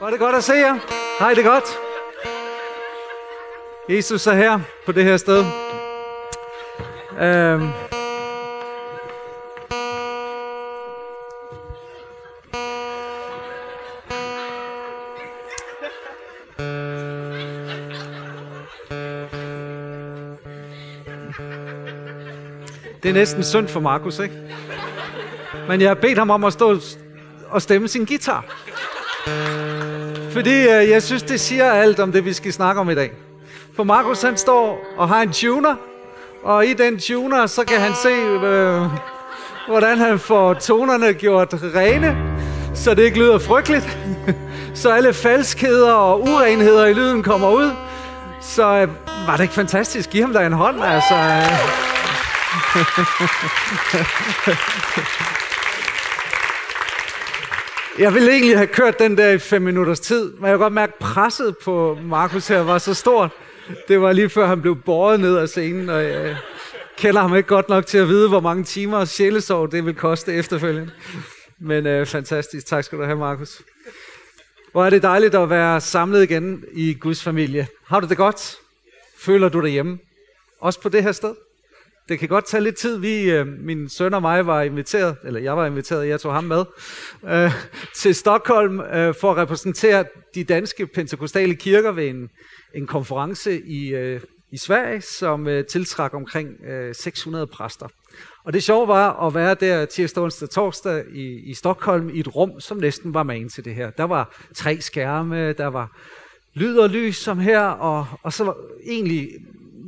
Var det godt at se jer? Hej, det godt. Jesus er her på det her sted. Øhm. Det er næsten synd for Markus, ikke? Men jeg har bedt ham om at stå og stemme sin guitar. Fordi øh, jeg synes, det siger alt om det, vi skal snakke om i dag. For Markus han står og har en tuner, og i den tuner, så kan han se, øh, hvordan han får tonerne gjort rene, så det ikke lyder frygteligt. så alle falskheder og urenheder i lyden kommer ud. Så øh, var det ikke fantastisk? Giv ham da en hånd, altså. Jeg ville egentlig have kørt den der i fem minutters tid, men jeg kan godt mærke, at presset på Markus her var så stort. Det var lige før han blev båret ned af scenen, og jeg kender ham ikke godt nok til at vide, hvor mange timer sjælesorg det vil koste efterfølgende. Men øh, fantastisk. Tak skal du have, Markus. Hvor er det dejligt at være samlet igen i Guds familie. Har du det godt? Føler du dig hjemme? Også på det her sted? Det kan godt tage lidt tid. Vi, øh, min søn og mig var inviteret, eller jeg var inviteret, jeg tog ham med, øh, til Stockholm øh, for at repræsentere de danske pentekostale kirker ved en, en konference i, øh, i Sverige, som øh, tiltrak omkring øh, 600 præster. Og det sjove var at være der tirsdag, onsdag, torsdag i, i Stockholm i et rum, som næsten var man til det her. Der var tre skærme, der var lyd og lys som her, og, og så var egentlig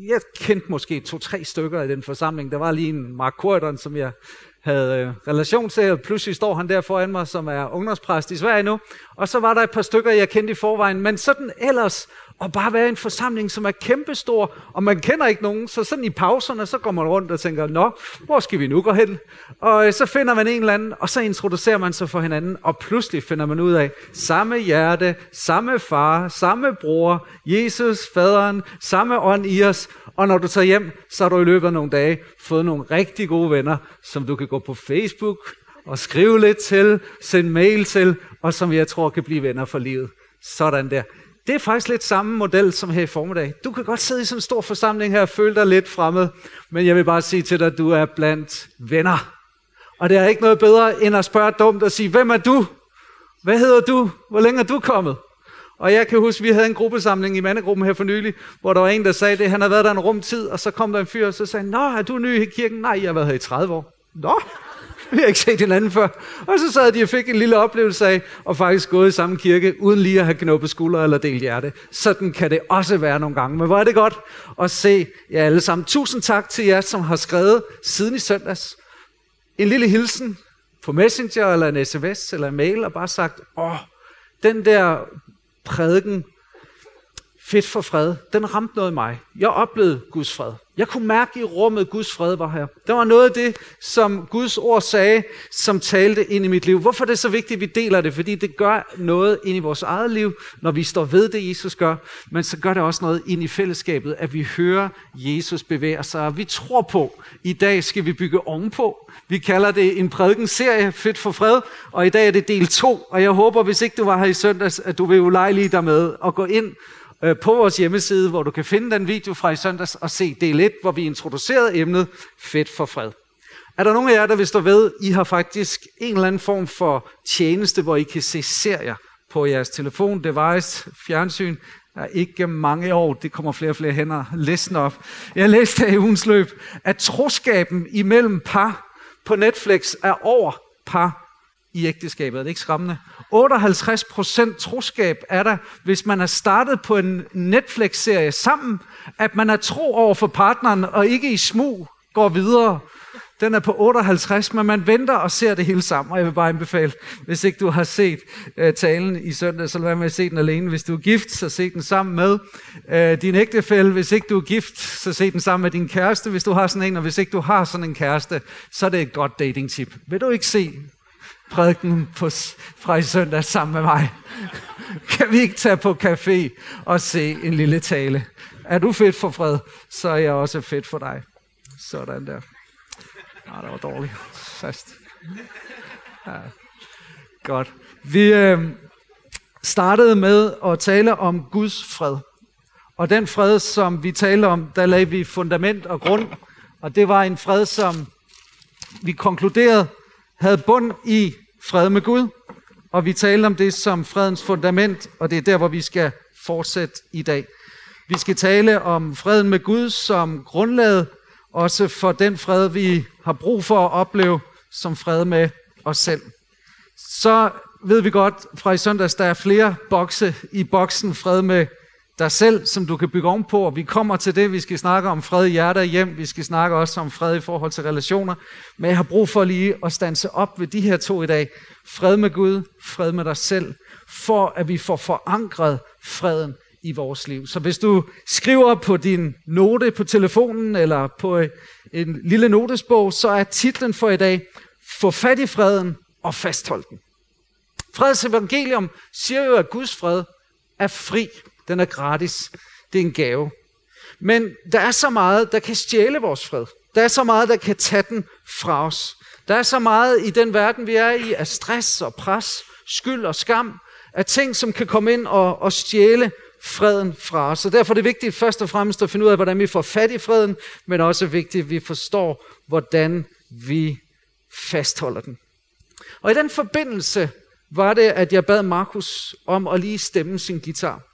jeg kendte måske to-tre stykker i den forsamling. Der var lige en Mark Corridon, som jeg havde øh, relation til, og pludselig står han der foran mig, som er ungdomspræst i Sverige nu. Og så var der et par stykker, jeg kendte i forvejen. Men sådan ellers, og bare være en forsamling, som er kæmpestor, og man kender ikke nogen, så sådan i pauserne, så går man rundt og tænker, nå, hvor skal vi nu gå hen? Og øh, så finder man en eller anden, og så introducerer man sig for hinanden, og pludselig finder man ud af, samme hjerte, samme far, samme bror, Jesus, faderen, samme ånd i os, og når du tager hjem, så har du i løbet af nogle dage fået nogle rigtig gode venner, som du kan gå på Facebook og skrive lidt til, sende mail til, og som jeg tror kan blive venner for livet. Sådan der. Det er faktisk lidt samme model som her i formiddag. Du kan godt sidde i sådan en stor forsamling her og føle dig lidt fremmed, men jeg vil bare sige til dig, at du er blandt venner. Og det er ikke noget bedre end at spørge dumt og sige, hvem er du? Hvad hedder du? Hvor længe er du kommet? Og jeg kan huske, at vi havde en gruppesamling i mandegruppen her for nylig, hvor der var en, der sagde det, han har været der en rum tid, og så kom der en fyr, og så sagde Nå, er du ny i kirken? Nej, jeg har været her i 30 år. Nå, vi har ikke set hinanden før. Og så sad de og fik en lille oplevelse af, og faktisk gået i samme kirke, uden lige at have knuppet skuldre eller delt hjerte. Sådan kan det også være nogle gange. Men hvor er det godt at se jer alle sammen. Tusind tak til jer, som har skrevet siden i søndags. En lille hilsen på Messenger, eller en sms, eller en mail, og bare sagt, åh, den der prædiken, fedt for fred, den ramte noget i mig. Jeg oplevede Guds fred. Jeg kunne mærke i rummet, Guds fred var her. Der var noget af det, som Guds ord sagde, som talte ind i mit liv. Hvorfor er det så vigtigt, at vi deler det? Fordi det gør noget ind i vores eget liv, når vi står ved det, Jesus gør. Men så gør det også noget ind i fællesskabet, at vi hører Jesus bevæge sig. Vi tror på, i dag skal vi bygge ovenpå. Vi kalder det en prædikenserie, Fedt for fred, og i dag er det del 2. Og jeg håber, hvis ikke du var her i søndags, at du vil ulejlige dig med at gå ind Øh, på vores hjemmeside, hvor du kan finde den video fra i søndags og se del 1, hvor vi introducerede emnet Fedt for fred. Er der nogen af jer, der vil stå ved, I har faktisk en eller anden form for tjeneste, hvor I kan se serier på jeres telefon, device, fjernsyn, er ikke mange år, det kommer flere og flere hænder, listen op. Jeg læste i ugens løb, at troskaben imellem par på Netflix er over par i ægteskabet. Er det ikke skræmmende? 58 procent troskab er der, hvis man har startet på en Netflix-serie sammen, at man er tro over for partneren, og ikke i smug går videre. Den er på 58, men man venter og ser det hele sammen, og jeg vil bare anbefale, hvis ikke du har set uh, talen i søndag, så lad med at se den alene. Hvis du er gift, så se den sammen med uh, din ægtefælle. Hvis ikke du er gift, så se den sammen med din kæreste, hvis du har sådan en, og hvis ikke du har sådan en kæreste, så er det et godt dating-tip. Vil du ikke se prædiken på, fra i søndag sammen med mig. Kan vi ikke tage på café og se en lille tale? Er du fedt for fred, så er jeg også fedt for dig. Sådan der. Nej, det var dårligt. Fast. Ja. Godt. Vi, øh, startede med at tale om Guds fred. Og den fred, som vi talte om, der lagde vi fundament og grund. Og det var en fred, som vi konkluderede havde bund i fred med Gud. Og vi talte om det som fredens fundament, og det er der, hvor vi skal fortsætte i dag. Vi skal tale om freden med Gud som grundlaget, også for den fred, vi har brug for at opleve som fred med os selv. Så ved vi godt fra i søndags, der er flere bokse i boksen fred med dig selv, som du kan bygge ovenpå, og vi kommer til det. Vi skal snakke om fred i hjertet hjem, vi skal snakke også om fred i forhold til relationer. Men jeg har brug for lige at stanse op ved de her to i dag. Fred med Gud, fred med dig selv, for at vi får forankret freden i vores liv. Så hvis du skriver på din note på telefonen eller på øh, en lille notesbog, så er titlen for i dag, Få fat i freden og fasthold den. Freds evangelium siger jo, at Guds fred er fri. Den er gratis. Det er en gave. Men der er så meget, der kan stjæle vores fred. Der er så meget, der kan tage den fra os. Der er så meget i den verden, vi er i, af stress og pres, skyld og skam, af ting, som kan komme ind og, og stjæle freden fra os. Så derfor er det vigtigt først og fremmest at finde ud af, hvordan vi får fat i freden, men også vigtigt, at vi forstår, hvordan vi fastholder den. Og i den forbindelse var det, at jeg bad Markus om at lige stemme sin guitar.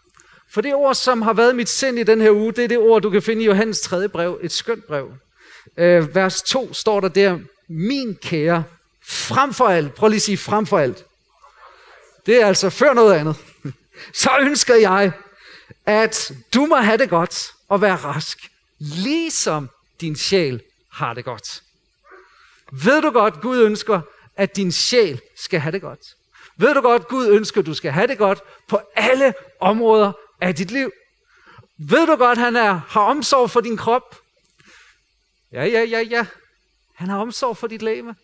For det ord, som har været mit sind i den her uge, det er det ord, du kan finde i Johannes 3. brev, et skønt brev. Øh, vers 2 står der der, min kære, frem for alt, prøv lige at sige frem for alt. Det er altså før noget andet. Så ønsker jeg, at du må have det godt og være rask, ligesom din sjæl har det godt. Ved du godt, Gud ønsker, at din sjæl skal have det godt? Ved du godt, Gud ønsker, at du skal have det godt på alle områder af dit liv? Ved du godt, han er, har omsorg for din krop? Ja, ja, ja, ja. Han har omsorg for dit læme.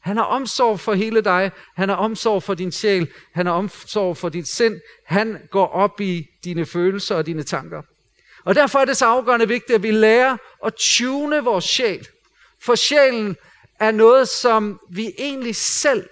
Han har omsorg for hele dig. Han har omsorg for din sjæl. Han har omsorg for dit sind. Han går op i dine følelser og dine tanker. Og derfor er det så afgørende vigtigt, at vi lærer at tune vores sjæl. For sjælen er noget, som vi egentlig selv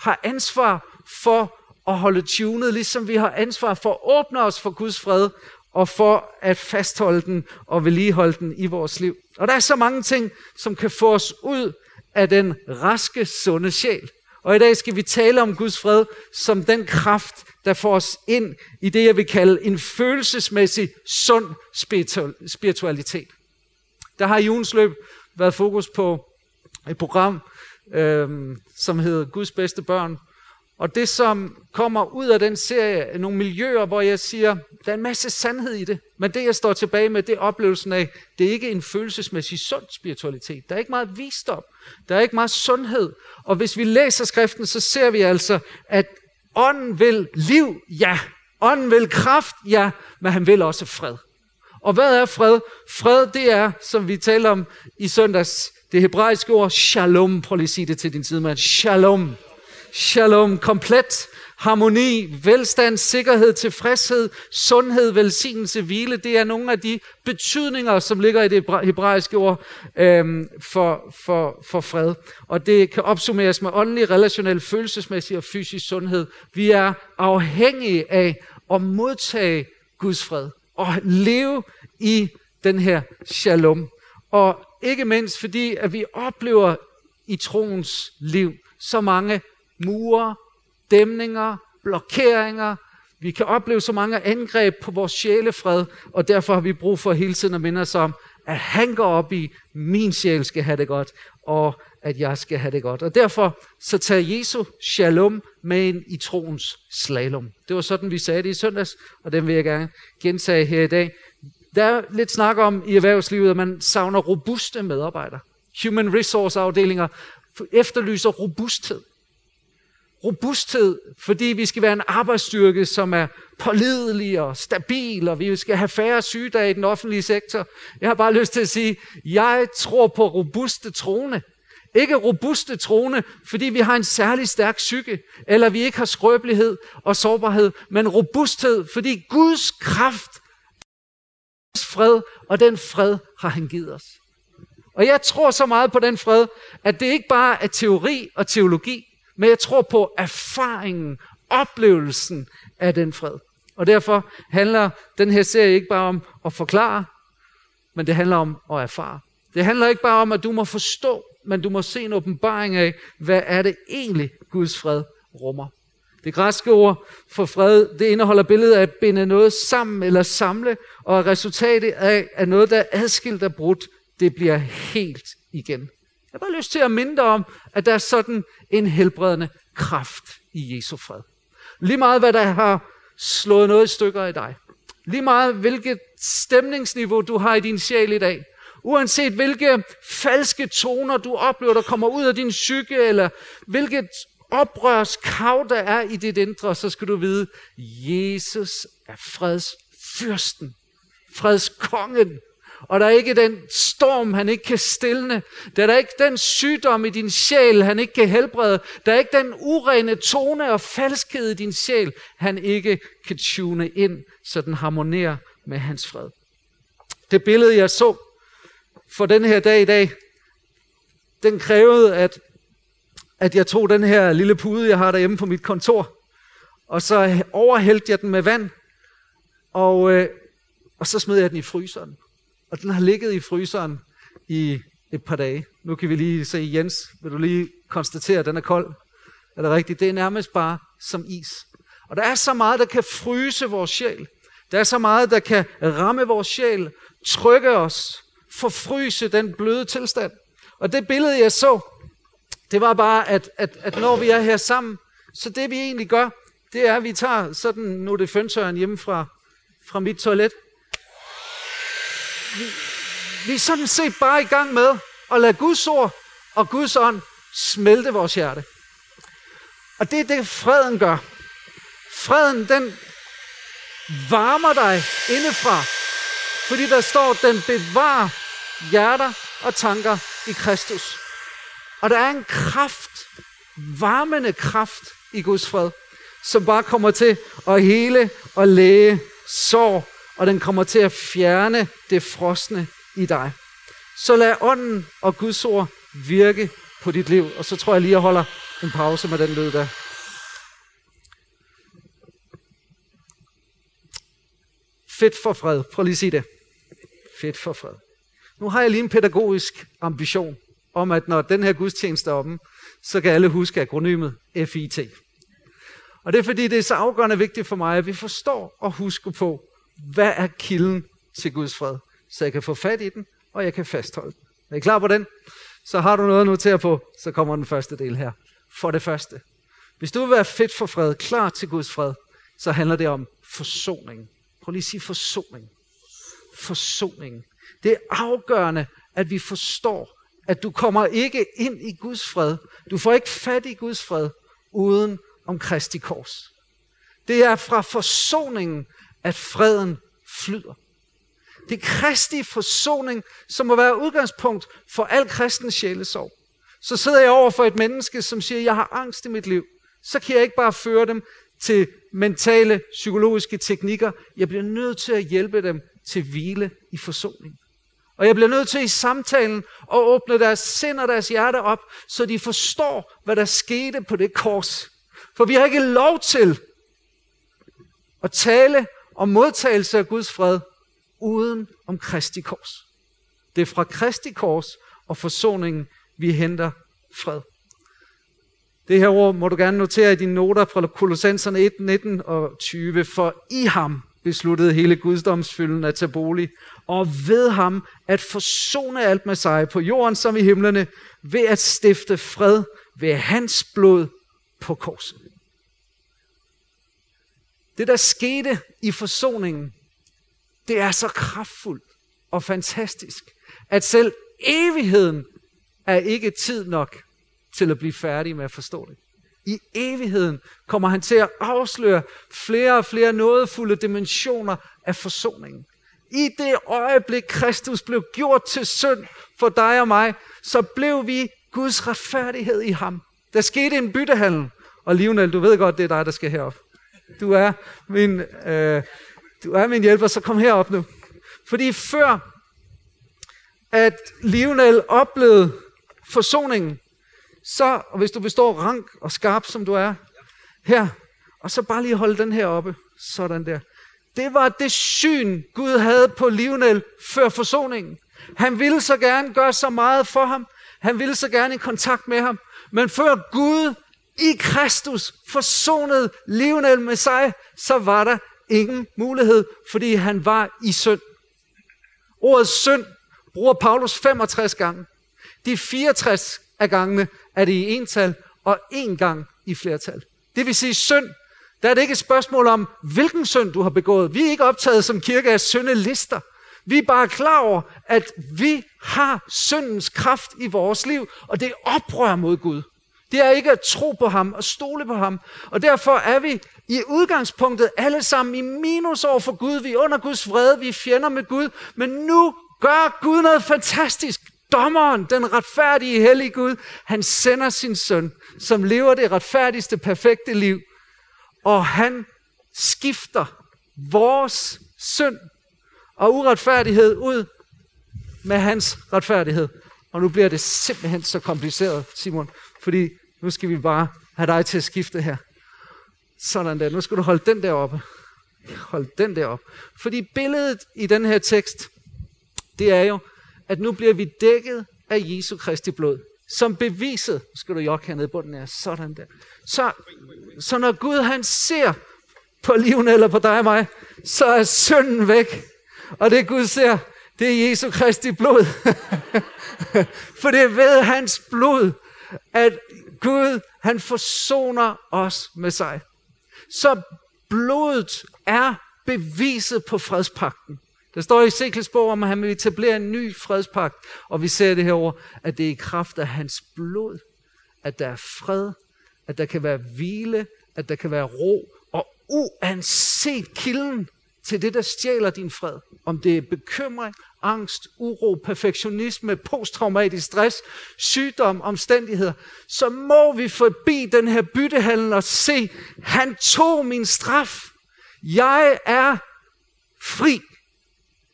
har ansvar for at holde tunet, ligesom vi har ansvar for at åbne os for Guds fred, og for at fastholde den og vedligeholde den i vores liv. Og der er så mange ting, som kan få os ud af den raske, sunde sjæl. Og i dag skal vi tale om Guds fred som den kraft, der får os ind i det, jeg vil kalde en følelsesmæssig sund spiritualitet. Der har i ugens løb været fokus på et program, øh, som hedder Guds bedste børn, og det, som kommer ud af den serie, er nogle miljøer, hvor jeg siger, der er en masse sandhed i det, men det, jeg står tilbage med, det er oplevelsen af, det er ikke en følelsesmæssig sund spiritualitet. Der er ikke meget visdom. Der er ikke meget sundhed. Og hvis vi læser skriften, så ser vi altså, at ånden vil liv, ja. Ånden vil kraft, ja. Men han vil også fred. Og hvad er fred? Fred, det er, som vi taler om i søndags, det hebraiske ord shalom. Prøv lige at sige det til din sidemand. Shalom shalom, komplet harmoni, velstand, sikkerhed, tilfredshed, sundhed, velsignelse, hvile. Det er nogle af de betydninger, som ligger i det hebraiske ord øhm, for, for, for fred. Og det kan opsummeres med åndelig, relationel, følelsesmæssig og fysisk sundhed. Vi er afhængige af at modtage Guds fred og leve i den her shalom. Og ikke mindst fordi, at vi oplever i troens liv så mange mure, dæmninger, blokeringer. Vi kan opleve så mange angreb på vores sjælefred, og derfor har vi brug for hele tiden at minde os om, at han går op i, min sjæl skal have det godt, og at jeg skal have det godt. Og derfor så tager Jesu shalom med ind i troens slalom. Det var sådan, vi sagde det i søndags, og den vil jeg gerne gentage her i dag. Der er lidt snak om i erhvervslivet, at man savner robuste medarbejdere. Human resource afdelinger efterlyser robusthed robusthed, fordi vi skal være en arbejdsstyrke, som er pålidelig og stabil, og vi skal have færre sygedage i den offentlige sektor. Jeg har bare lyst til at sige, jeg tror på robuste trone. Ikke robuste trone, fordi vi har en særlig stærk psyke, eller vi ikke har skrøbelighed og sårbarhed, men robusthed, fordi Guds kraft fred, og den fred har han givet os. Og jeg tror så meget på den fred, at det ikke bare er teori og teologi, men jeg tror på erfaringen oplevelsen af den fred. Og derfor handler den her serie ikke bare om at forklare, men det handler om at erfare. Det handler ikke bare om, at du må forstå, men du må se en åbenbaring af, hvad er det egentlig, Guds fred rummer. Det græske ord for fred, det indeholder billedet af at binde noget sammen eller samle, og resultatet af, at noget, der er adskilt og brudt, det bliver helt igen. Jeg har bare lyst til at minde dig om, at der er sådan en helbredende kraft i Jesu fred. Lige meget hvad der har slået noget i stykker i dig. Lige meget hvilket stemningsniveau du har i din sjæl i dag. Uanset hvilke falske toner du oplever, der kommer ud af din psyke, eller hvilket oprørskav der er i dit indre, så skal du vide, Jesus er freds fyrsten, fredskongen. Og der er ikke den storm, han ikke kan stille. Der er ikke den sygdom i din sjæl, han ikke kan helbrede. Der er ikke den urene tone og falskhed i din sjæl, han ikke kan tune ind, så den harmonerer med hans fred. Det billede, jeg så for den her dag i dag, den krævede, at, at jeg tog den her lille pude, jeg har derhjemme på mit kontor, og så overhældte jeg den med vand, og, øh, og så smed jeg den i fryseren. Og den har ligget i fryseren i et par dage. Nu kan vi lige se, Jens, vil du lige konstatere, at den er kold? Er det rigtigt? Det er nærmest bare som is. Og der er så meget, der kan fryse vores sjæl. Der er så meget, der kan ramme vores sjæl, trykke os, forfryse den bløde tilstand. Og det billede, jeg så, det var bare, at, at, at når vi er her sammen, så det vi egentlig gør, det er, at vi tager sådan, nu er det føntøren hjemme fra, fra mit toilet. Vi, vi er sådan set bare i gang med at lade Guds ord og Guds ånd smelte vores hjerte. Og det er det, freden gør. Freden, den varmer dig indefra, fordi der står, den bevarer hjerter og tanker i Kristus. Og der er en kraft, varmende kraft i Guds fred, som bare kommer til at hele og læge sår, og den kommer til at fjerne det frosne i dig. Så lad ånden og Guds ord virke på dit liv, og så tror jeg lige, jeg holder en pause med den lyd der. Fedt for fred. Prøv lige at sige det. Fedt for fred. Nu har jeg lige en pædagogisk ambition om, at når den her gudstjeneste er oppe, så kan alle huske akronymet FIT. Og det er fordi, det er så afgørende vigtigt for mig, at vi forstår og husker på, hvad er kilden til Guds fred, så jeg kan få fat i den, og jeg kan fastholde den. Er I klar på den? Så har du noget at notere på, så kommer den første del her. For det første, hvis du vil være fedt for fred, klar til Guds fred, så handler det om forsoning. Prøv lige at sige forsoning. Forsoning. Det er afgørende, at vi forstår, at du kommer ikke ind i Guds fred. Du får ikke fat i Guds fred uden om Kristi kors. Det er fra forsoningen, at freden flyder. Det er Kristi forsoning, som må være udgangspunkt for al kristen sjælesorg. Så sidder jeg over for et menneske, som siger, jeg har angst i mit liv. Så kan jeg ikke bare føre dem til mentale, psykologiske teknikker. Jeg bliver nødt til at hjælpe dem til hvile i forsoning. Og jeg bliver nødt til i samtalen at åbne deres sind og deres hjerte op, så de forstår, hvad der skete på det kors. For vi har ikke lov til at tale om modtagelse af Guds fred uden om Kristi kors. Det er fra Kristi kors og forsoningen, vi henter fred. Det her ord må du gerne notere i dine noter fra Kolossenserne 1, 19 og 20. For i ham besluttede hele guddomsfylden at tage bolig, og ved ham at forsone alt med sig på jorden som i himlene, ved at stifte fred ved hans blod på korset. Det, der skete i forsoningen, det er så kraftfuldt og fantastisk, at selv evigheden er ikke tid nok til at blive færdig med at forstå det. I evigheden kommer han til at afsløre flere og flere nådefulde dimensioner af forsoningen. I det øjeblik, Kristus blev gjort til synd for dig og mig, så blev vi Guds retfærdighed i ham. Der skete en byttehandel, og Lionel, du ved godt, det er dig, der skal herop. Du er min, øh, du er min hjælper, så kom herop nu. Fordi før, at Lionel oplevede forsoningen, så, og hvis du består rank og skarp, som du er her, Og så bare lige holde den her oppe. Sådan der. Det var det syn, Gud havde på Lionel før forsoningen. Han ville så gerne gøre så meget for ham. Han ville så gerne i kontakt med ham. Men før Gud i Kristus forsonet Lionel med sig, så var der ingen mulighed, fordi han var i synd. Ordet synd bruger Paulus 65 gange. De 64 af gangene er det i ental, og en gang i flertal. Det vil sige synd. Der er det ikke et spørgsmål om, hvilken synd du har begået. Vi er ikke optaget som kirke af syndelister. Vi er bare klar over, at vi har syndens kraft i vores liv, og det er oprør mod Gud. Det er ikke at tro på ham og stole på ham. Og derfor er vi i udgangspunktet alle sammen i minus over for Gud. Vi er under Guds vrede, vi er fjender med Gud. Men nu gør Gud noget fantastisk. Dommeren, den retfærdige, hellige Gud, han sender sin søn, som lever det retfærdigste, perfekte liv. Og han skifter vores synd og uretfærdighed ud med hans retfærdighed. Og nu bliver det simpelthen så kompliceret, Simon, fordi nu skal vi bare have dig til at skifte her. Sådan der. Nu skal du holde den der oppe. Hold den der op. Fordi billedet i den her tekst, det er jo, at nu bliver vi dækket af Jesu Kristi blod. Som beviset, nu skal du jokke hernede på den her, sådan der. Så, så når Gud han ser på livene eller på dig og mig, så er synden væk. Og det Gud ser, det er Jesu Kristi blod. For det er ved hans blod, at Gud, han forsoner os med sig. Så blodet er beviset på fredspakten. Der står i Ezekiels bog om, at han vil etablere en ny fredspagt. Og vi ser det herover, at det er i kraft af hans blod, at der er fred, at der kan være hvile, at der kan være ro. Og uanset kilden til det, der stjæler din fred, om det er bekymring, angst, uro, perfektionisme, posttraumatisk stress, sygdom, omstændigheder, så må vi forbi den her byttehandel og se, han tog min straf. Jeg er fri.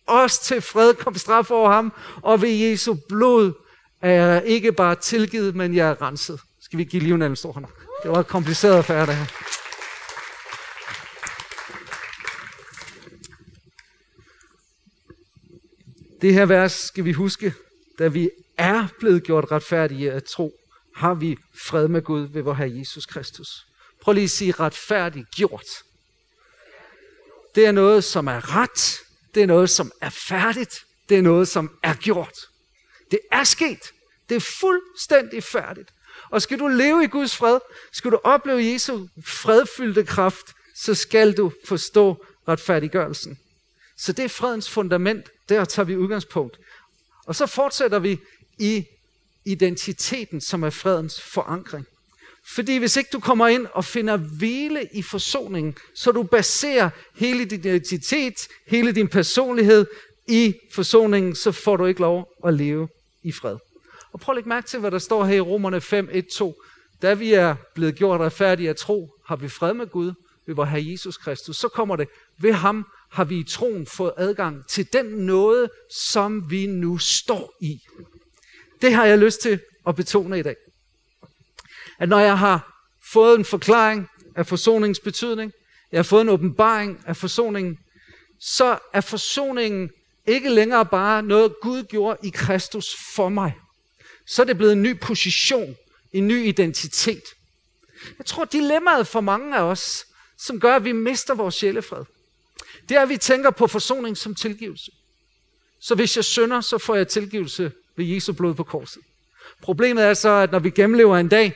Også til fred kom straf over ham, og ved Jesu blod er jeg ikke bare tilgivet, men jeg er renset. Skal vi give livet en stor hånd? Det var kompliceret affære, det her. Det her vers skal vi huske, da vi er blevet gjort retfærdige at tro, har vi fred med Gud ved vor Herre Jesus Kristus. Prøv lige at sige retfærdigt gjort. Det er noget, som er ret. Det er noget, som er færdigt. Det er noget, som er gjort. Det er sket. Det er fuldstændig færdigt. Og skal du leve i Guds fred, skal du opleve Jesu fredfyldte kraft, så skal du forstå retfærdiggørelsen. Så det er fredens fundament. Der tager vi udgangspunkt. Og så fortsætter vi i identiteten, som er fredens forankring. Fordi hvis ikke du kommer ind og finder hvile i forsoningen, så du baserer hele din identitet, hele din personlighed i forsoningen, så får du ikke lov at leve i fred. Og prøv at lægge mærke til, hvad der står her i Romerne 5, 1, 2. Da vi er blevet gjort retfærdige af tro, har vi fred med Gud ved vor Herre Jesus Kristus. Så kommer det, ved ham har vi i troen fået adgang til den nåde, som vi nu står i. Det har jeg lyst til at betone i dag. At når jeg har fået en forklaring af forsoningens betydning, jeg har fået en åbenbaring af forsoningen, så er forsoningen ikke længere bare noget, Gud gjorde i Kristus for mig. Så er det blevet en ny position, en ny identitet. Jeg tror, dilemmaet for mange af os, som gør, at vi mister vores sjælefred, det er, at vi tænker på forsoning som tilgivelse. Så hvis jeg synder, så får jeg tilgivelse ved Jesu blod på korset. Problemet er så, at når vi gennemlever en dag,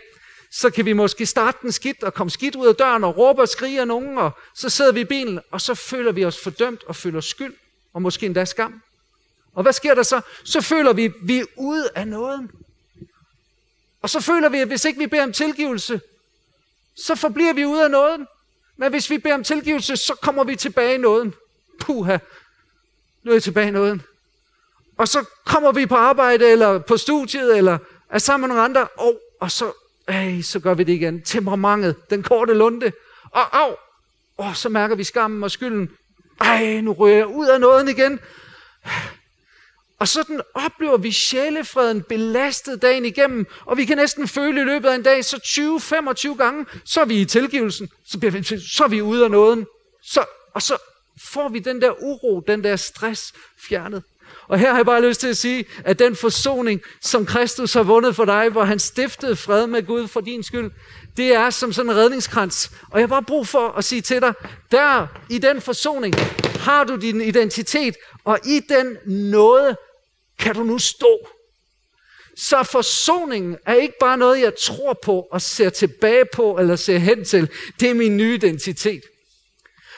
så kan vi måske starte den skidt og komme skidt ud af døren og råbe og skrige af nogen, og så sidder vi i bilen, og så føler vi os fordømt og føler skyld, og måske endda skam. Og hvad sker der så? Så føler vi, at vi er ude af nåden. Og så føler vi, at hvis ikke vi beder om tilgivelse, så forbliver vi ude af noget. Men hvis vi beder om tilgivelse, så kommer vi tilbage i nåden. Puha, nu er jeg tilbage i nåden. Og så kommer vi på arbejde, eller på studiet, eller er sammen med nogle andre, og, og så, ej, så gør vi det igen. Temperamentet, den korte lunde, og af, og så mærker vi skammen og skylden. Ej, nu rører jeg ud af nåden igen. Og sådan oplever vi sjælefreden belastet dagen igennem, og vi kan næsten føle i løbet af en dag, så 20-25 gange, så er vi i tilgivelsen, så, bliver vi, så er vi ude af nåden, så, og så får vi den der uro, den der stress fjernet. Og her har jeg bare lyst til at sige, at den forsoning, som Kristus har vundet for dig, hvor han stiftede fred med Gud for din skyld, det er som sådan en redningskrans. Og jeg har bare brug for at sige til dig, der i den forsoning har du din identitet, og i den noget kan du nu stå. Så forsoningen er ikke bare noget, jeg tror på og ser tilbage på eller ser hen til. Det er min nye identitet.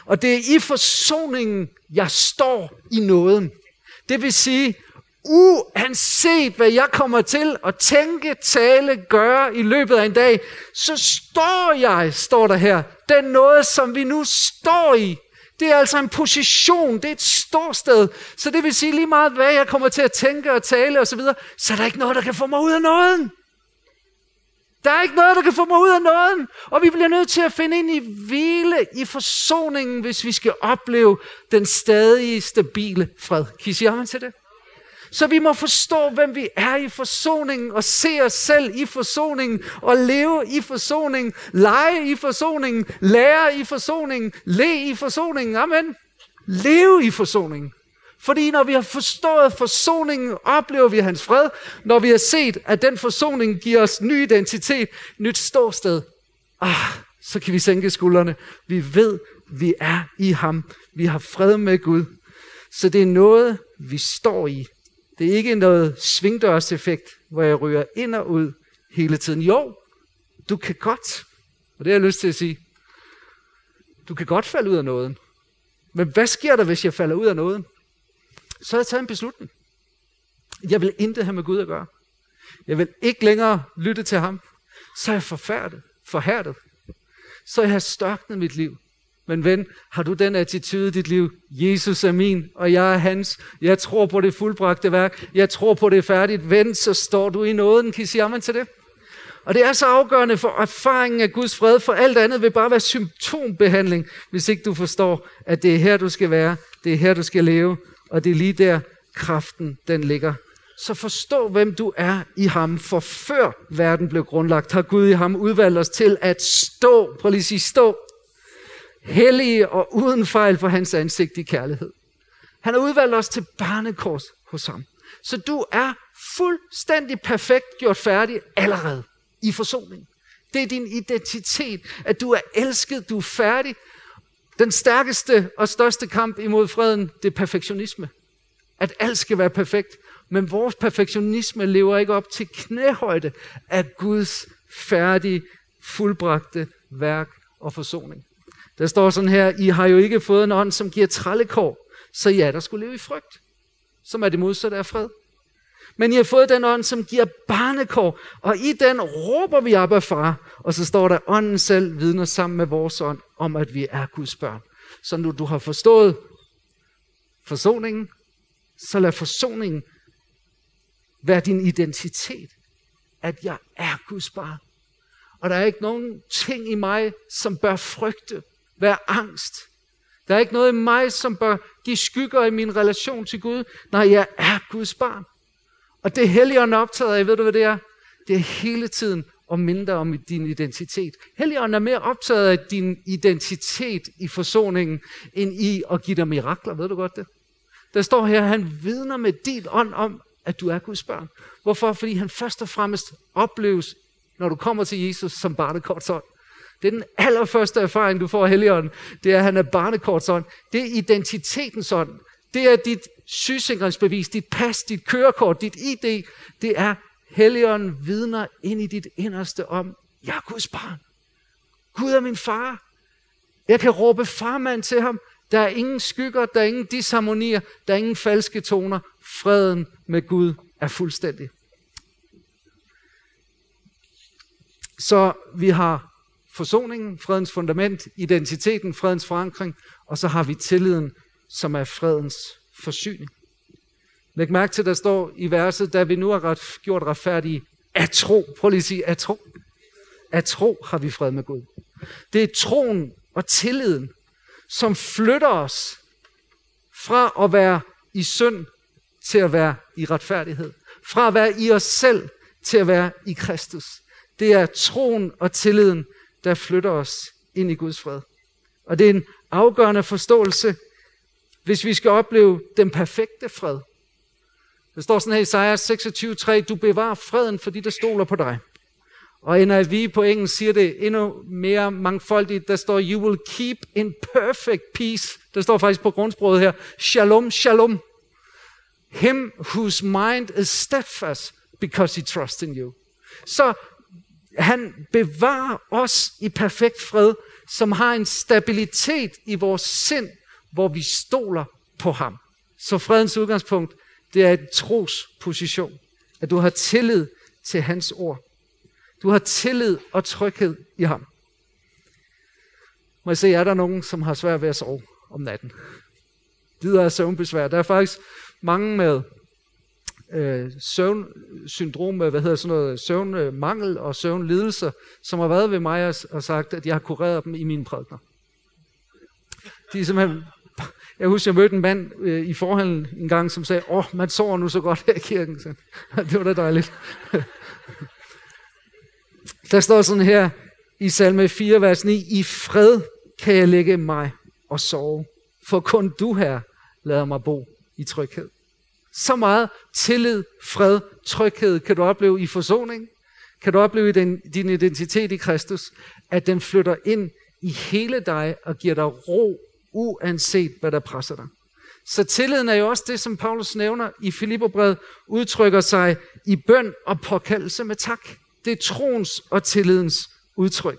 Og det er i forsoningen, jeg står i nåden. Det vil sige, uanset hvad jeg kommer til at tænke, tale, gøre i løbet af en dag, så står jeg, står der her, den noget, som vi nu står i. Det er altså en position, det er et ståsted. Så det vil sige lige meget, hvad jeg kommer til at tænke og tale osv., så, så er der ikke noget, der kan få mig ud af nåden. Der er ikke noget, der kan få mig ud af nåden. Og vi bliver nødt til at finde ind i hvile i forsoningen, hvis vi skal opleve den stadige, stabile fred. Kan I sige amen til det? Så vi må forstå, hvem vi er i forsoningen, og se os selv i forsoningen, og leve i forsoningen, lege i forsoningen, lære i forsoningen, le i forsoningen. Amen. Leve i forsoningen. Fordi når vi har forstået forsoningen, oplever vi hans fred. Når vi har set, at den forsoning giver os ny identitet, nyt ståsted, ah, så kan vi sænke skuldrene. Vi ved, vi er i ham. Vi har fred med Gud. Så det er noget, vi står i. Det er ikke noget svingdørseffekt, hvor jeg ryger ind og ud hele tiden. Jo, du kan godt, og det har jeg lyst til at sige, du kan godt falde ud af nåden. Men hvad sker der, hvis jeg falder ud af nåden? Så har jeg taget en beslutning. Jeg vil intet have med Gud at gøre. Jeg vil ikke længere lytte til ham. Så er jeg forfærdet, forhærdet. Så jeg har størknet mit liv. Men ven, har du den attitude i dit liv? Jesus er min, og jeg er hans. Jeg tror på det fuldbragte værk. Jeg tror på det færdigt. Ven, så står du i nåden. Kan I sige amen til det? Og det er så afgørende for erfaringen af Guds fred, for alt andet vil bare være symptombehandling, hvis ikke du forstår, at det er her, du skal være, det er her, du skal leve, og det er lige der, kraften den ligger. Så forstå, hvem du er i ham, for før verden blev grundlagt, har Gud i ham udvalgt os til at stå, prøv lige at sige stå, hellige og uden fejl for hans ansigt i kærlighed. Han har udvalgt os til barnekors hos ham. Så du er fuldstændig perfekt gjort færdig allerede i forsoning. Det er din identitet, at du er elsket, du er færdig. Den stærkeste og største kamp imod freden, det er perfektionisme. At alt skal være perfekt. Men vores perfektionisme lever ikke op til knæhøjde af Guds færdige, fuldbragte værk og forsoning. Der står sådan her, I har jo ikke fået en ånd, som giver trallekår, så ja, der skulle leve i frygt, som er det modsatte af fred. Men I har fået den ånd, som giver barnekår, og i den råber vi op af far. Og så står der, ånden selv vidner sammen med vores ånd om, at vi er Guds børn. Så nu du har forstået forsoningen, så lad forsoningen være din identitet. At jeg er Guds barn. Og der er ikke nogen ting i mig, som bør frygte være angst. Der er ikke noget i mig, som bør give skygger i min relation til Gud, når jeg er Guds barn. Og det Helligånden er optaget af, ved du hvad det er? Det er hele tiden og mindre om din identitet. Helligånden er mere optaget af din identitet i forsoningen, end i at give dig mirakler. Ved du godt det? Der står her, han vidner med dit ånd om, at du er Guds børn. Hvorfor? Fordi han først og fremmest opleves, når du kommer til Jesus, som barnekortsånd. Det er den allerførste erfaring, du får af Helligånden. Det er, at han er barnekortsånd. Det er identitetens ånd. Det er dit sygesikringsbevis, dit pas, dit kørekort, dit ID. Det er Helligånden vidner ind i dit inderste om, jeg er Guds barn. Gud er min far. Jeg kan råbe farmand til ham. Der er ingen skygger, der er ingen disharmonier, der er ingen falske toner. Freden med Gud er fuldstændig. Så vi har forsoningen, fredens fundament, identiteten, fredens forankring, og så har vi tilliden, som er fredens forsyning. Læg mærke til, der står i verset, da vi nu har ret, gjort retfærdige af tro. Prøv lige at sige af tro. Af tro har vi fred med Gud. Det er troen og tilliden, som flytter os fra at være i synd til at være i retfærdighed. Fra at være i os selv til at være i Kristus. Det er troen og tilliden, der flytter os ind i Guds fred. Og det er en afgørende forståelse, hvis vi skal opleve den perfekte fred. Der står sådan her i Isaiah 26:3, du bevarer freden, fordi der stoler på dig. Og NIV på engelsk siger det endnu mere mangfoldigt. Der står, you will keep in perfect peace. Der står faktisk på grundsproget her, shalom, shalom. Him whose mind is steadfast because he trusts in you. Så han bevarer os i perfekt fred, som har en stabilitet i vores sind, hvor vi stoler på ham. Så fredens udgangspunkt, det er et trosposition. At du har tillid til hans ord. Du har tillid og tryghed i ham. Må jeg se, er der nogen, som har svært ved at sove om natten? Lider af søvnbesvær. Der er faktisk mange med øh, søvnsyndrom, øh, hvad hedder sådan noget, søvnmangel og søvnlidelser, som har været ved mig og sagt, at jeg har kureret dem i mine prædikner. De er simpelthen jeg husker, jeg mødte en mand øh, i forhallen en gang, som sagde, åh, man sover nu så godt her i kirken. Så, det var da dejligt. Der står sådan her i salme 4, vers 9, i fred kan jeg lægge mig og sove, for kun du her lader mig bo i tryghed. Så meget tillid, fred, tryghed kan du opleve i forsoning. Kan du opleve din, din identitet i Kristus, at den flytter ind i hele dig og giver dig ro, uanset hvad der presser dig. Så tilliden er jo også det, som Paulus nævner i Filipperbrevet, udtrykker sig i bøn og påkaldelse med tak. Det er troens og tillidens udtryk.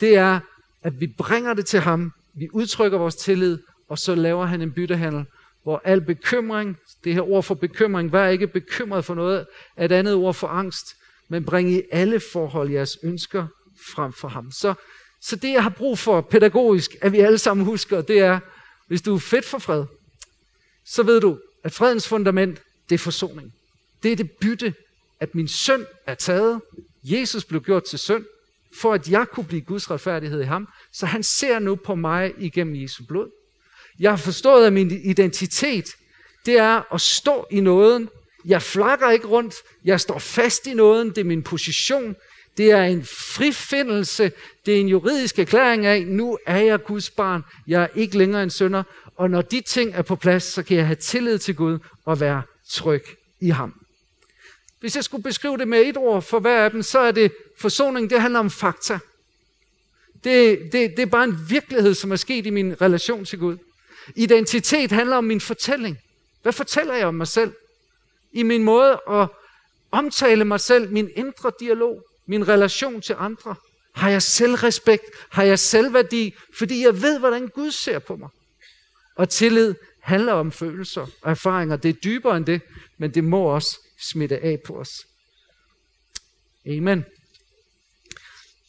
Det er, at vi bringer det til ham, vi udtrykker vores tillid, og så laver han en byttehandel, hvor al bekymring, det her ord for bekymring, vær ikke bekymret for noget, er et andet ord for angst, men bring i alle forhold jeres ønsker frem for ham. Så, så det, jeg har brug for pædagogisk, at vi alle sammen husker, det er, hvis du er fedt for fred, så ved du, at fredens fundament, det er forsoning. Det er det bytte, at min søn er taget. Jesus blev gjort til søn, for at jeg kunne blive Guds retfærdighed i ham. Så han ser nu på mig igennem Jesu blod. Jeg har forstået, at min identitet, det er at stå i nåden. Jeg flakker ikke rundt. Jeg står fast i nåden. Det er min position. Det er en frifindelse. Det er en juridisk erklæring af, nu er jeg Guds barn. Jeg er ikke længere en sønder. Og når de ting er på plads, så kan jeg have tillid til Gud og være tryg i ham. Hvis jeg skulle beskrive det med et ord for hver af dem, så er det forsoning, det handler om fakta. Det, det, det er bare en virkelighed, som er sket i min relation til Gud. Identitet handler om min fortælling. Hvad fortæller jeg om mig selv? I min måde at omtale mig selv, min indre dialog, min relation til andre. Har jeg selvrespekt? Har jeg selvværdi? Fordi jeg ved, hvordan Gud ser på mig. Og tillid handler om følelser og erfaringer. Det er dybere end det, men det må også smitte af på os. Amen.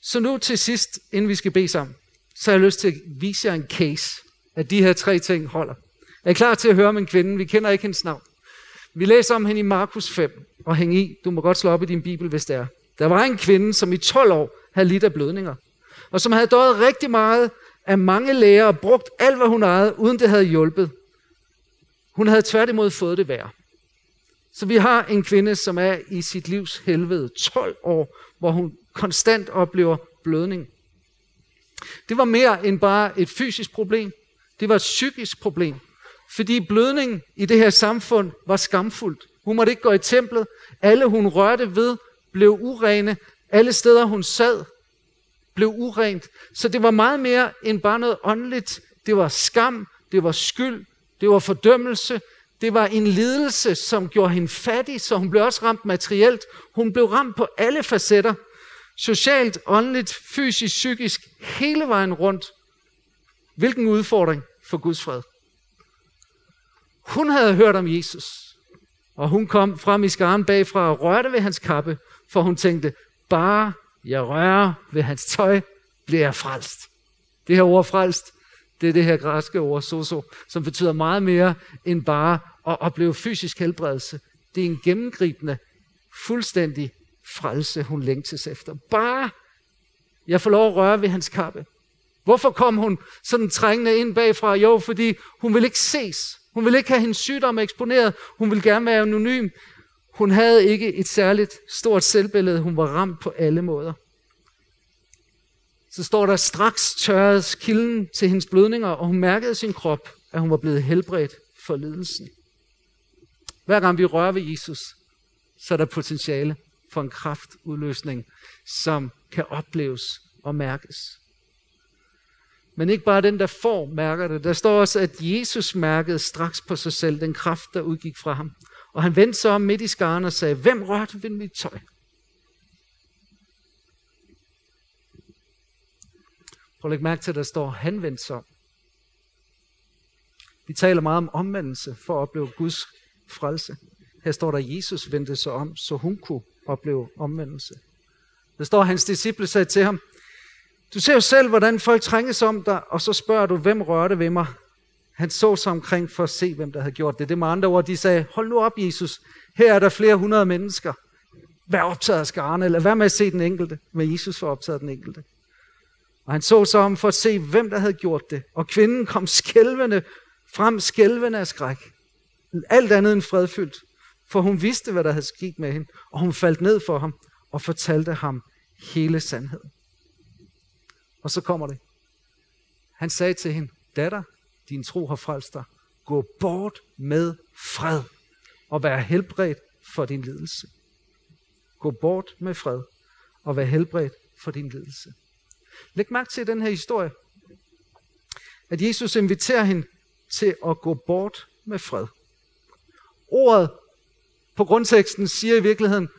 Så nu til sidst, inden vi skal bede sammen, så har jeg lyst til at vise jer en case, at de her tre ting holder. Er klar til at høre om en kvinde? Vi kender ikke hendes navn. Vi læser om hende i Markus 5, og hæng i. Du må godt slå op i din bibel, hvis det er. Der var en kvinde, som i 12 år havde lidt af blødninger, og som havde døjet rigtig meget af mange læger og brugt alt, hvad hun ejede, uden det havde hjulpet. Hun havde tværtimod fået det værre. Så vi har en kvinde, som er i sit livs helvede 12 år, hvor hun konstant oplever blødning. Det var mere end bare et fysisk problem. Det var et psykisk problem. Fordi blødning i det her samfund var skamfuldt. Hun måtte ikke gå i templet. Alle hun rørte ved blev urene. Alle steder hun sad blev urent. Så det var meget mere end bare noget åndeligt. Det var skam, det var skyld, det var fordømmelse, det var en lidelse, som gjorde hende fattig, så hun blev også ramt materielt. Hun blev ramt på alle facetter. Socialt, åndeligt, fysisk, psykisk, hele vejen rundt. Hvilken udfordring for Guds fred. Hun havde hørt om Jesus, og hun kom frem i skaren bagfra og rørte ved hans kappe, for hun tænkte, bare jeg rører ved hans tøj, bliver jeg frelst. Det her ord frelst, det er det her græske ord, soso, som betyder meget mere end bare at opleve fysisk helbredelse. Det er en gennemgribende, fuldstændig frelse, hun længtes efter. Bare jeg får lov at røre ved hans kappe. Hvorfor kom hun sådan trængende ind bagfra? Jo, fordi hun ville ikke ses. Hun ville ikke have hendes sygdom eksponeret. Hun ville gerne være anonym. Hun havde ikke et særligt stort selvbillede. Hun var ramt på alle måder. Så står der, straks tørres kilden til hendes blødninger, og hun mærkede sin krop, at hun var blevet helbredt for lidelsen. Hver gang vi rører ved Jesus, så er der potentiale for en kraftudløsning, som kan opleves og mærkes. Men ikke bare den, der får, mærker det. Der står også, at Jesus mærkede straks på sig selv den kraft, der udgik fra ham. Og han vendte sig om midt i skaren og sagde, hvem rørte ved mit tøj? Prøv at lægge mærke til, at der står, han vendte sig om. Vi taler meget om omvendelse for at opleve Guds frelse. Her står der, at Jesus vendte sig om, så hun kunne opleve omvendelse. Der står, at hans disciple sagde til ham, du ser jo selv, hvordan folk trænges om dig, og så spørger du, hvem rørte ved mig? Han så sig omkring for at se, hvem der havde gjort det. Det med andre ord, de sagde, hold nu op, Jesus. Her er der flere hundrede mennesker. Vær optaget af skarne, eller vær med at se den enkelte. Men Jesus var optaget af den enkelte. Og han så sig om for at se, hvem der havde gjort det. Og kvinden kom skælvende frem, skælvende af skræk. Alt andet end fredfyldt. For hun vidste, hvad der havde sket med hende. Og hun faldt ned for ham og fortalte ham hele sandheden. Og så kommer det. Han sagde til hende, datter, din tro har frelst dig. Gå bort med fred og vær helbredt for din lidelse. Gå bort med fred og vær helbredt for din lidelse. Læg mærke til den her historie, at Jesus inviterer hende til at gå bort med fred. Ordet på grundteksten siger i virkeligheden,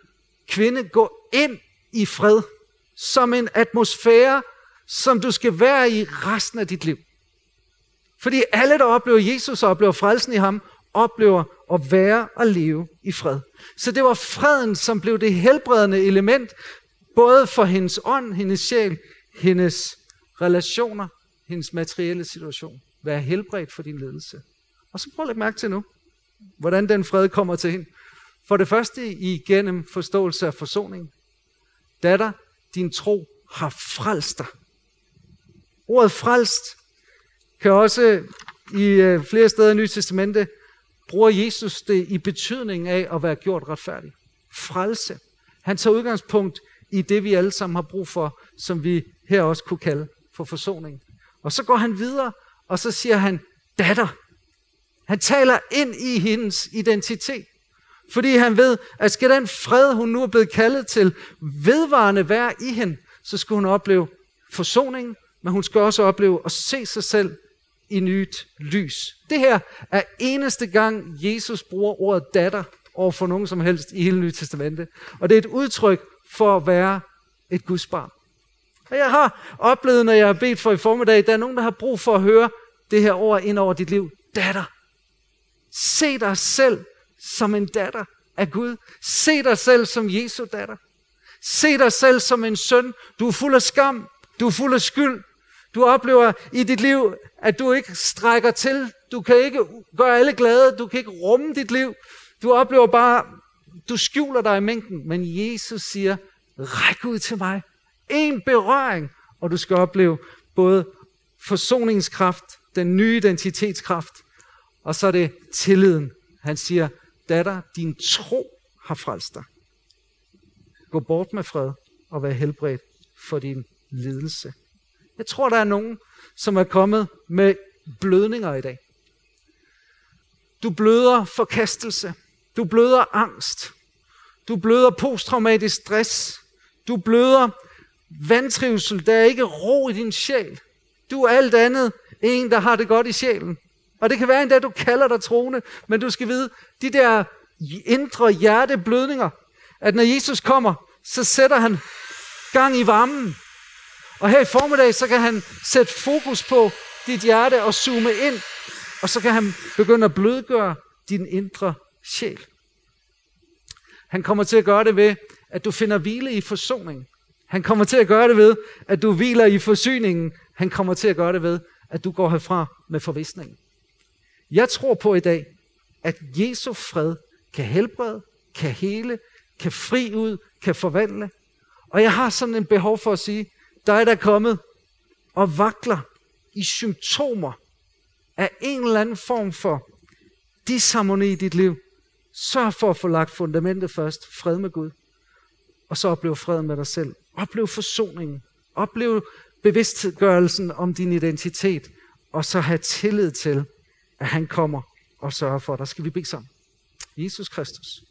kvinde, gå ind i fred, som en atmosfære, som du skal være i resten af dit liv. Fordi alle, der oplever Jesus og oplever frelsen i ham, oplever at være og leve i fred. Så det var freden, som blev det helbredende element, både for hendes ånd, hendes sjæl, hendes relationer, hendes materielle situation. Vær helbredt for din ledelse. Og så prøv at lægge mærke til nu, hvordan den fred kommer til hende. For det første igennem forståelse af forsoning. Datter, din tro har frelst dig. Ordet frelst kan også i øh, flere steder i Nye Testamente bruger Jesus det i betydningen af at være gjort retfærdig. Frelse. Han tager udgangspunkt i det, vi alle sammen har brug for, som vi her også kunne kalde for forsoning. Og så går han videre, og så siger han, datter. Han taler ind i hendes identitet. Fordi han ved, at skal den fred, hun nu er blevet kaldet til, vedvarende være i hende, så skal hun opleve forsoning, men hun skal også opleve at se sig selv i nyt lys. Det her er eneste gang, Jesus bruger ordet datter over for nogen som helst i hele Nye Testamente. Og det er et udtryk for at være et Guds barn. Og jeg har oplevet, når jeg har bedt for i formiddag, der er nogen, der har brug for at høre det her ord ind over dit liv. Datter. Se dig selv som en datter af Gud. Se dig selv som Jesu datter. Se dig selv som en søn. Du er fuld af skam. Du er fuld af skyld. Du oplever i dit liv, at du ikke strækker til. Du kan ikke gøre alle glade. Du kan ikke rumme dit liv. Du oplever bare, du skjuler dig i mængden. Men Jesus siger, ræk ud til mig. En berøring, og du skal opleve både forsoningskraft, den nye identitetskraft, og så er det tilliden. Han siger, datter, din tro har frelst dig. Gå bort med fred og vær helbredt for din lidelse. Jeg tror, der er nogen, som er kommet med blødninger i dag. Du bløder forkastelse. Du bløder angst. Du bløder posttraumatisk stress. Du bløder vantrivsel. Der er ikke ro i din sjæl. Du er alt andet en, der har det godt i sjælen. Og det kan være endda, du kalder dig troende, men du skal vide, de der indre hjerteblødninger, at når Jesus kommer, så sætter han gang i varmen. Og her i formiddag, så kan han sætte fokus på dit hjerte og zoome ind, og så kan han begynde at blødgøre din indre sjæl. Han kommer til at gøre det ved, at du finder hvile i forsoning. Han kommer til at gøre det ved, at du hviler i forsyningen. Han kommer til at gøre det ved, at du går herfra med forvisning. Jeg tror på i dag, at Jesu fred kan helbrede, kan hele, kan fri ud, kan forvandle. Og jeg har sådan en behov for at sige, dig der er kommet og vakler i symptomer af en eller anden form for disharmoni i dit liv, sørg for at få lagt fundamentet først. Fred med Gud. Og så opleve fred med dig selv. Oplev forsoningen. Oplev bevidstgørelsen om din identitet. Og så have tillid til, at han kommer og sørger for dig. Skal vi bede sammen? Jesus Kristus.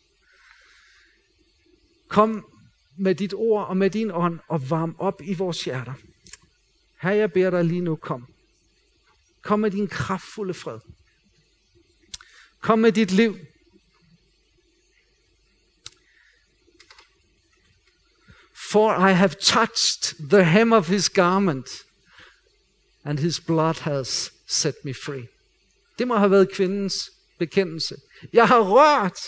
Kom med dit ord og med din ånd og varm op i vores hjerter. Her jeg beder dig lige nu, kom. Kom med din kraftfulde fred. Kom med dit liv. For I have touched the hem of his garment, and his blood has set me free. Det må have været kvindens bekendelse. Jeg har rørt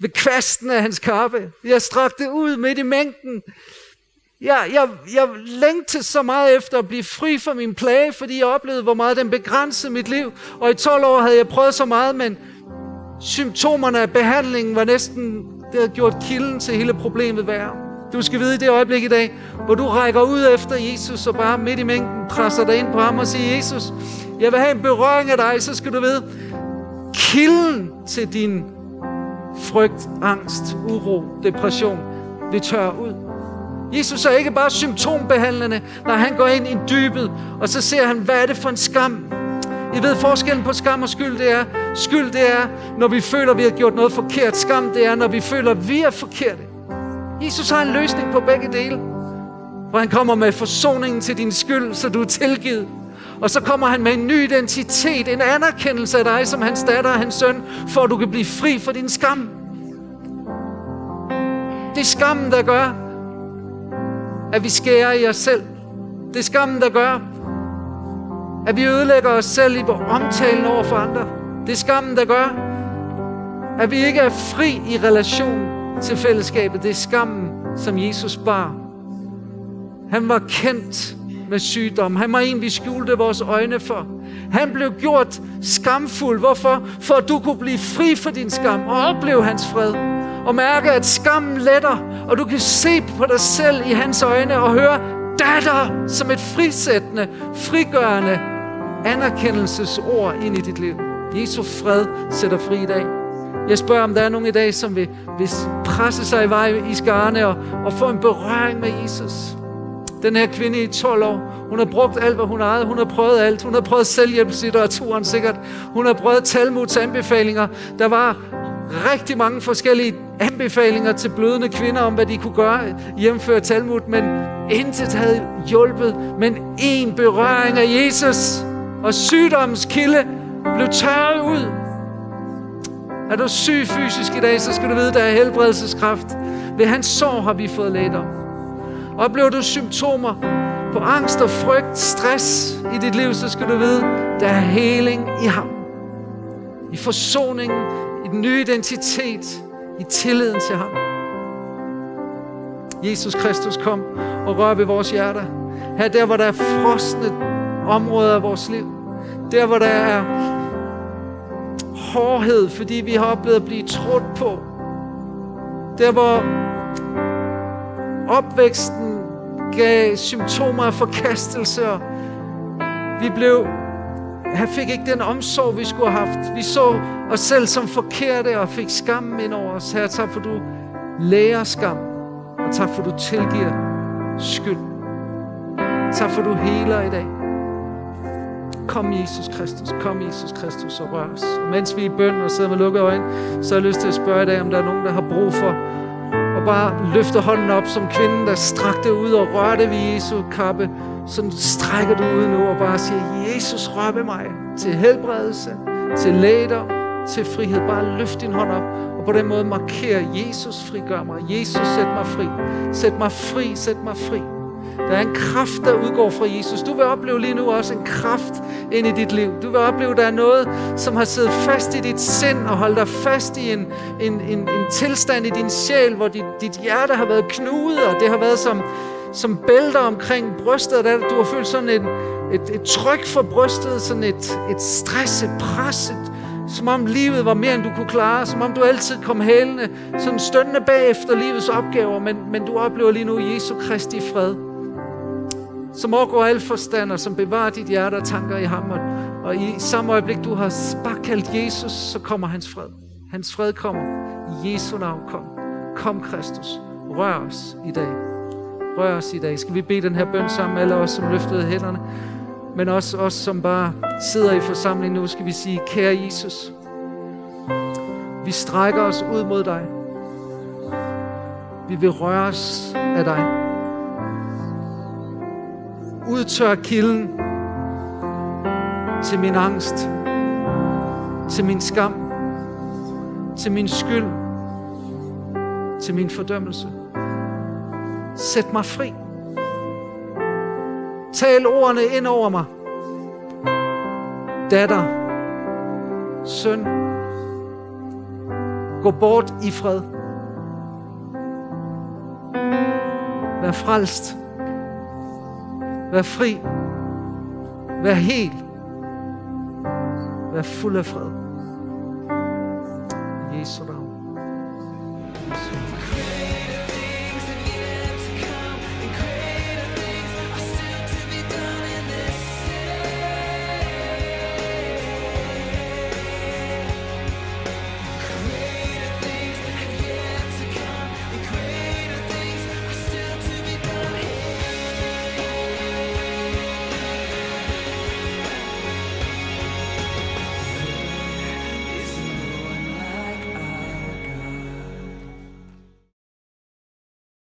ved kvasten af hans kappe. Jeg strakte ud midt i mængden. Jeg, jeg, jeg længte så meget efter at blive fri fra min plage, fordi jeg oplevede, hvor meget den begrænsede mit liv. Og i 12 år havde jeg prøvet så meget, men symptomerne af behandlingen var næsten, det havde gjort kilden til hele problemet værre. Du skal vide i det øjeblik i dag, hvor du rækker ud efter Jesus og bare midt i mængden presser dig ind på ham og siger, Jesus, jeg vil have en berøring af dig, så skal du vide, kilden til din frygt, angst, uro, depression, vil tør ud. Jesus er ikke bare symptombehandlende, når han går ind i dybet, og så ser han, hvad er det for en skam? I ved forskellen på skam og skyld, det er, skyld det er, når vi føler, vi har gjort noget forkert. Skam det er, når vi føler, vi er forkerte. Jesus har en løsning på begge dele. Hvor han kommer med forsoningen til din skyld, så du er tilgivet. Og så kommer han med en ny identitet, en anerkendelse af dig som hans datter og hans søn, for at du kan blive fri for din skam. Det er skammen, der gør, at vi skærer i os selv. Det er skammen, der gør, at vi ødelægger os selv i omtalen over for andre. Det er skammen, der gør, at vi ikke er fri i relation til fællesskabet. Det er skammen, som Jesus bar. Han var kendt med sygdom. Han var en, vi skjulte vores øjne for. Han blev gjort skamfuld. Hvorfor? For at du kunne blive fri for din skam og opleve hans fred. Og mærke, at skammen letter, og du kan se på dig selv i hans øjne og høre datter som et frisættende, frigørende anerkendelsesord ind i dit liv. Jesu fred sætter fri i dag. Jeg spørger, om der er nogen i dag, som vil, vil presse sig i vej i skarne og, og få en berøring med Jesus. Den her kvinde i 12 år, hun har brugt alt, hvad hun ejede. Hun har prøvet alt. Hun har prøvet selvhjælpslitteraturen sikkert. Hun har prøvet Talmuds anbefalinger. Der var rigtig mange forskellige anbefalinger til blødende kvinder om, hvad de kunne gøre hjemføre Talmud, men intet havde hjulpet. Men en berøring af Jesus og sygdommens kilde blev tørret ud. Er du syg fysisk i dag, så skal du vide, der er helbredelseskraft. Ved hans sår har vi fået lægedom. Oplever du symptomer på angst og frygt, stress i dit liv, så skal du vide, der er heling i ham. I forsoningen, i den nye identitet, i tilliden til ham. Jesus Kristus kom og rør ved vores hjerter. Her der, hvor der er frosne områder af vores liv. Der, hvor der er hårdhed, fordi vi har oplevet at blive trådt på. Der, hvor opvæksten gav symptomer af forkastelse, og vi blev han fik ikke den omsorg, vi skulle have haft. Vi så os selv som forkerte og fik skammen ind over os. Her, tak for du lærer skam. Og tak for du tilgiver skyld. Tak for du heler i dag. Kom Jesus Kristus, kom Jesus Kristus og rør os. Og mens vi er i bøn og sidder med lukkede øjne, så har jeg lyst til at spørge dig, om der er nogen, der har brug for og bare løfter hånden op som kvinden, der strakte ud og rørte ved Jesu kappe. Så strækker du ud nu og bare siger, Jesus rør ved mig til helbredelse, til læder, til frihed. Bare løft din hånd op og på den måde markere, Jesus frigør mig. Jesus sæt mig fri. Sæt mig fri, sæt mig fri. Der er en kraft, der udgår fra Jesus. Du vil opleve lige nu også en kraft ind i dit liv. Du vil opleve, at der er noget, som har siddet fast i dit sind og holdt dig fast i en, en, en, en tilstand i din sjæl, hvor dit, dit hjerte har været knudet, og det har været som, som bælter omkring brystet. Der, du har følt sådan et, et, et tryk for brystet, sådan et, et stress, et pres, et, som om livet var mere, end du kunne klare, som om du altid kom hælende, sådan stønnende bagefter livets opgaver, men, men du oplever lige nu Jesu Kristi fred som overgår al forstand, og som bevarer dit hjerte og tanker i ham. Og, og i samme øjeblik, du har bare kaldt Jesus, så kommer hans fred. Hans fred kommer. I Jesu navn kom. Kom, Kristus. Rør os i dag. Rør os i dag. Skal vi bede den her bøn sammen, alle os, som løftede hænderne? Men også os, som bare sidder i forsamlingen nu, skal vi sige, kære Jesus, vi strækker os ud mod dig. Vi vil røre os af dig. Udtør kilden til min angst, til min skam, til min skyld, til min fordømmelse. Sæt mig fri. Tal ordene ind over mig. Datter, søn, gå bort i fred. Vær frelst. Vær fri. Vær hel. Vær fuld af fred. Jesus.